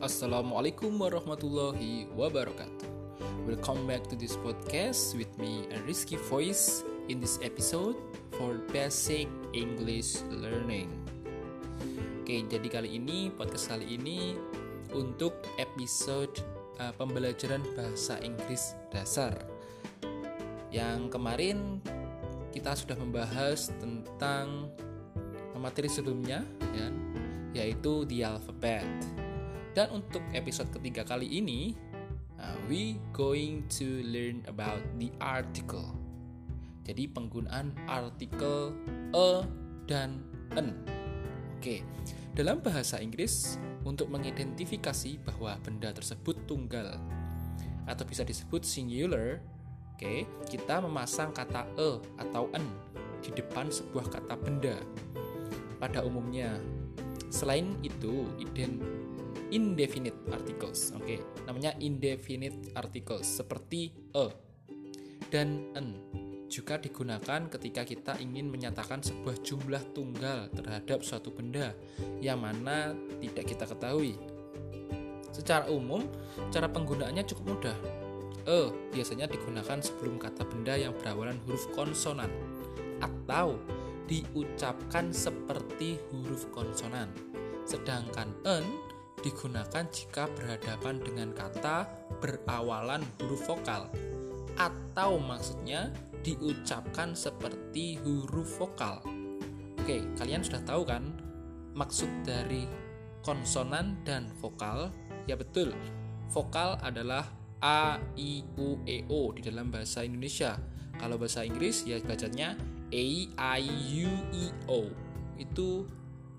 Assalamualaikum warahmatullahi wabarakatuh. Welcome back to this podcast with me, a Rizky Voice, in this episode for basic English learning. Oke, jadi kali ini podcast kali ini untuk episode uh, pembelajaran bahasa Inggris dasar. Yang kemarin kita sudah membahas tentang materi sebelumnya, ya, yaitu the alphabet. Dan untuk episode ketiga kali ini, uh, we going to learn about the article. Jadi penggunaan artikel a dan an. Oke, dalam bahasa Inggris untuk mengidentifikasi bahwa benda tersebut tunggal atau bisa disebut singular, oke, kita memasang kata a atau an di depan sebuah kata benda. Pada umumnya, selain itu, ident indefinite articles. Oke, okay. namanya indefinite articles seperti a dan an juga digunakan ketika kita ingin menyatakan sebuah jumlah tunggal terhadap suatu benda yang mana tidak kita ketahui. Secara umum, cara penggunaannya cukup mudah. E biasanya digunakan sebelum kata benda yang berawalan huruf konsonan atau diucapkan seperti huruf konsonan. Sedangkan en digunakan jika berhadapan dengan kata berawalan huruf vokal atau maksudnya diucapkan seperti huruf vokal. Oke, kalian sudah tahu kan maksud dari konsonan dan vokal? Ya betul. Vokal adalah A, I, U, E, O di dalam bahasa Indonesia. Kalau bahasa Inggris ya bacanya A, I, U, E, O. Itu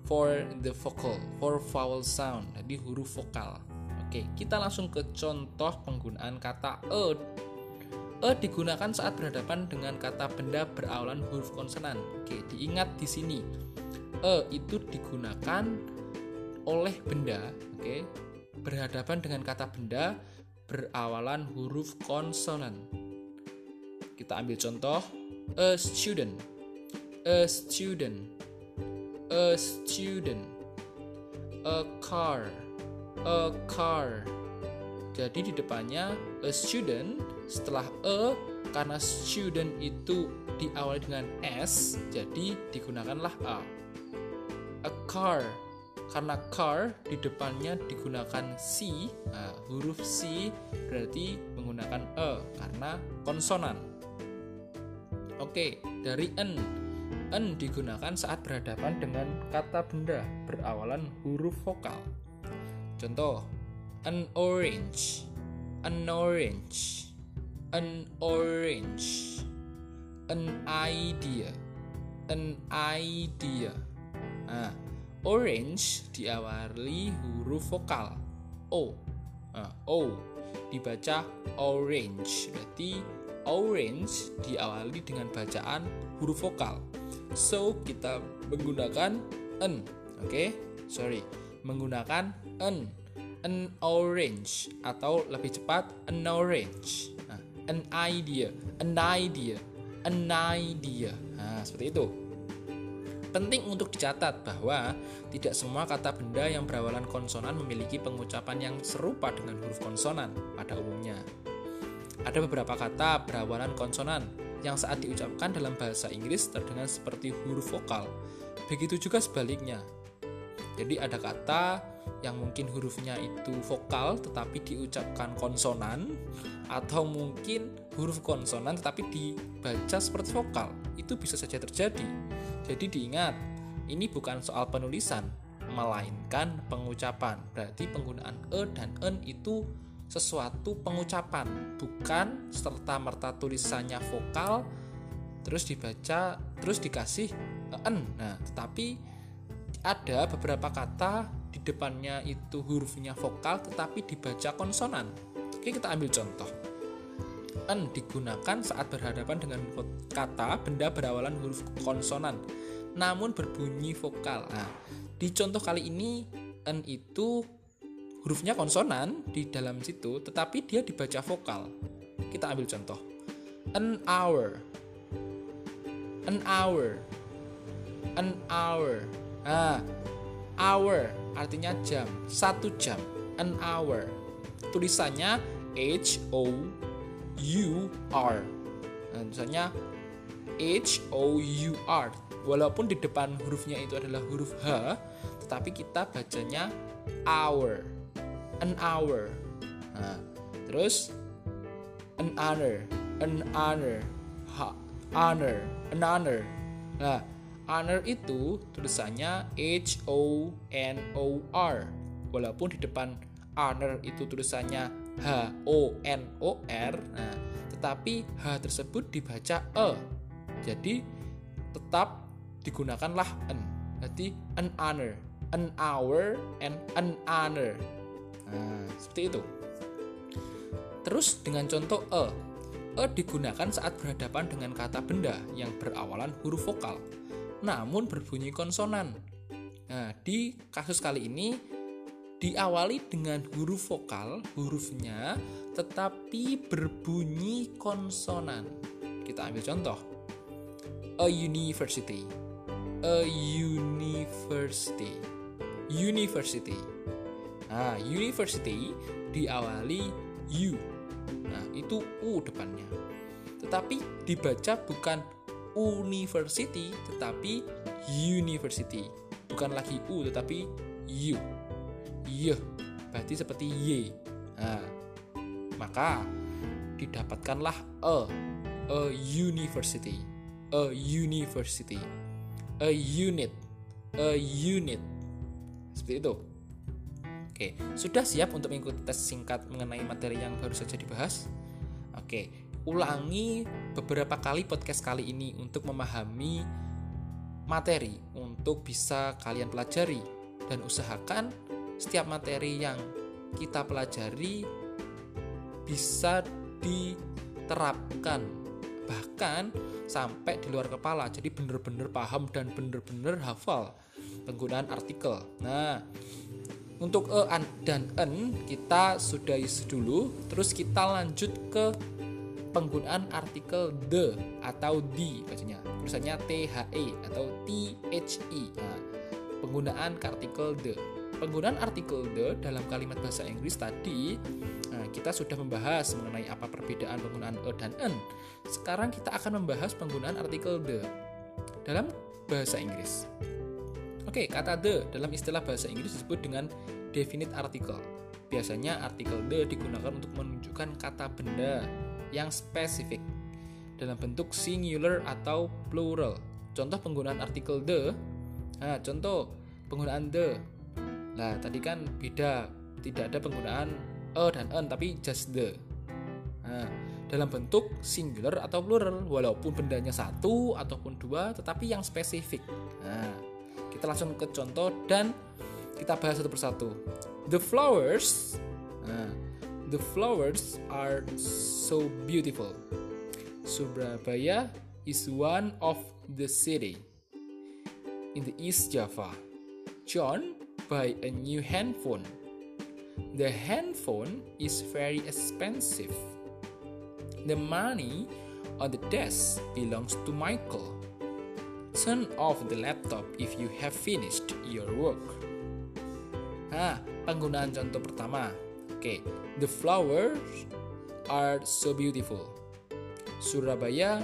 for the vocal, for vowel sound, jadi huruf vokal. Oke, kita langsung ke contoh penggunaan kata e. E digunakan saat berhadapan dengan kata benda berawalan huruf konsonan. Oke, diingat di sini. E itu digunakan oleh benda, oke, berhadapan dengan kata benda berawalan huruf konsonan. Kita ambil contoh a student. A student a student, a car, a car. Jadi di depannya a student setelah a karena student itu diawali dengan s, jadi digunakanlah a. A car karena car di depannya digunakan c, nah, huruf c berarti menggunakan e karena konsonan. Oke, dari n N digunakan saat berhadapan dengan kata benda berawalan huruf vokal. Contoh, an orange, an orange, an orange, an idea, an idea. Nah, orange diawali huruf vokal O. Nah, O dibaca orange, berarti orange diawali dengan bacaan huruf vokal. So kita menggunakan an, oke? Okay? Sorry, menggunakan an, an orange atau lebih cepat an orange, nah, an idea, an idea, an idea. Nah, seperti itu. Penting untuk dicatat bahwa tidak semua kata benda yang berawalan konsonan memiliki pengucapan yang serupa dengan huruf konsonan pada umumnya. Ada beberapa kata berawalan konsonan yang saat diucapkan dalam bahasa Inggris terdengar seperti huruf vokal. Begitu juga sebaliknya. Jadi ada kata yang mungkin hurufnya itu vokal tetapi diucapkan konsonan atau mungkin huruf konsonan tetapi dibaca seperti vokal. Itu bisa saja terjadi. Jadi diingat, ini bukan soal penulisan, melainkan pengucapan. Berarti penggunaan e dan en itu sesuatu pengucapan, bukan serta merta tulisannya vokal terus dibaca terus dikasih en. Nah, tetapi ada beberapa kata di depannya itu hurufnya vokal tetapi dibaca konsonan. Oke, kita ambil contoh. En digunakan saat berhadapan dengan kata benda berawalan huruf konsonan namun berbunyi vokal. Nah, di contoh kali ini en itu hurufnya konsonan di dalam situ, tetapi dia dibaca vokal. Kita ambil contoh. An hour. An hour. An hour. Ah, hour artinya jam, satu jam. an hour. Tulisannya H O U R. Nah, tulisannya H O U R. Walaupun di depan hurufnya itu adalah huruf H, tetapi kita bacanya hour. An hour. Nah, terus an honor, an honor, ha, honor, an honor. Nah, honor itu tulisannya H O N O R. Walaupun di depan honor itu tulisannya H O N O R. Nah, tetapi H tersebut dibaca E. Jadi tetap digunakanlah an. Jadi an honor, an hour, and an honor. Seperti itu. Terus dengan contoh e. E digunakan saat berhadapan dengan kata benda yang berawalan huruf vokal, namun berbunyi konsonan. Nah, di kasus kali ini diawali dengan huruf vokal, hurufnya tetapi berbunyi konsonan. Kita ambil contoh. A university. A university. University. Nah, university diawali U. Nah, itu U depannya. Tetapi dibaca bukan university, tetapi university. Bukan lagi U, tetapi U. Y. Berarti seperti Y. Nah, maka didapatkanlah a a university a university a unit a unit seperti itu oke sudah siap untuk mengikuti tes singkat mengenai materi yang baru saja dibahas? Oke ulangi beberapa kali podcast kali ini untuk memahami materi untuk bisa kalian pelajari dan usahakan setiap materi yang kita pelajari bisa diterapkan bahkan sampai di luar kepala. Jadi bener-bener paham dan bener-bener hafal penggunaan artikel. Nah untuk e an, dan en kita sudah isi dulu terus kita lanjut ke penggunaan artikel the atau di bacanya tulisannya the atau thi nah, penggunaan artikel the penggunaan artikel the dalam kalimat bahasa Inggris tadi nah, kita sudah membahas mengenai apa perbedaan penggunaan e dan en. Sekarang kita akan membahas penggunaan artikel the dalam bahasa Inggris. Oke, kata the dalam istilah bahasa Inggris disebut dengan definite article. Biasanya artikel the digunakan untuk menunjukkan kata benda yang spesifik dalam bentuk singular atau plural. Contoh penggunaan artikel the. Nah, contoh penggunaan the Nah, tadi kan beda, tidak ada penggunaan e dan en tapi just the. Nah, dalam bentuk singular atau plural walaupun bendanya satu ataupun dua tetapi yang spesifik. Nah, kita langsung ke contoh dan kita bahas satu persatu. The flowers nah, the flowers are so beautiful. Surabaya is one of the city in the East Java. John buy a new handphone. The handphone is very expensive. The money on the desk belongs to Michael. Turn off the laptop if you have finished your work. Ah, penggunaan contoh pertama. Oke, okay. the flowers are so beautiful. Surabaya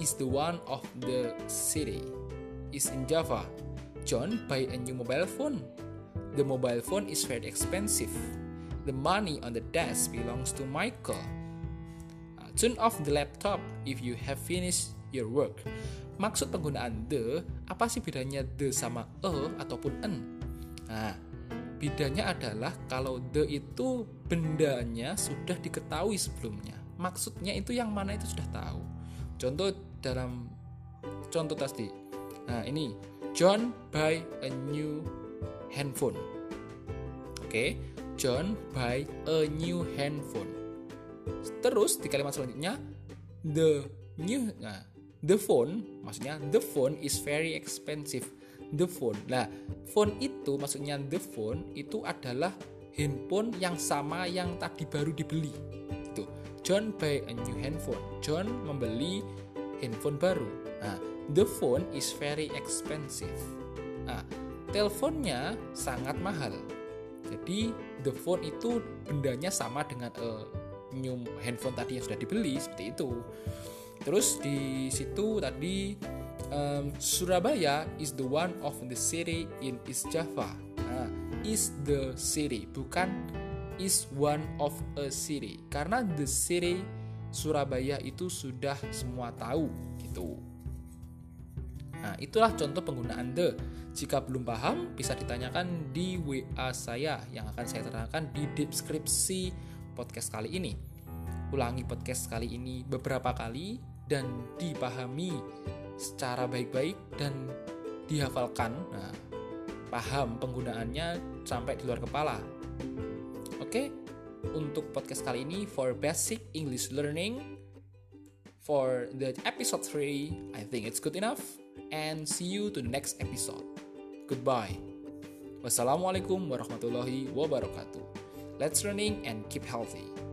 is the one of the city. Is in Java. John buy a new mobile phone. The mobile phone is very expensive. The money on the desk belongs to Michael. Uh, turn off the laptop if you have finished your work. Maksud penggunaan the, apa sih bedanya the sama e ataupun en? Nah, bedanya adalah kalau the itu bendanya sudah diketahui sebelumnya. Maksudnya itu yang mana itu sudah tahu. Contoh dalam contoh tadi. Nah, ini John buy a new handphone. Oke. John buy a new handphone. Terus di kalimat selanjutnya the new nah, the phone maksudnya the phone is very expensive. The phone. Nah, phone itu maksudnya the phone itu adalah handphone yang sama yang tadi baru dibeli. Itu. John buy a new handphone. John membeli handphone baru. Nah, the phone is very expensive. Nah, teleponnya sangat mahal. Jadi the phone itu bendanya sama dengan a new handphone tadi yang sudah dibeli seperti itu. Terus di situ tadi um, Surabaya is the one of the city in East Java. Nah, is the city bukan is one of a city karena the city Surabaya itu sudah semua tahu gitu. Nah, itulah contoh penggunaan the. Jika belum paham, bisa ditanyakan di WA saya yang akan saya terangkan di deskripsi podcast kali ini. Ulangi podcast kali ini beberapa kali dan dipahami secara baik-baik dan dihafalkan. Nah, paham penggunaannya sampai di luar kepala. Oke, untuk podcast kali ini for basic English learning for the episode 3, I think it's good enough and see you to the next episode. Goodbye. Wassalamualaikum warahmatullahi wabarakatuh. Let's learning and keep healthy.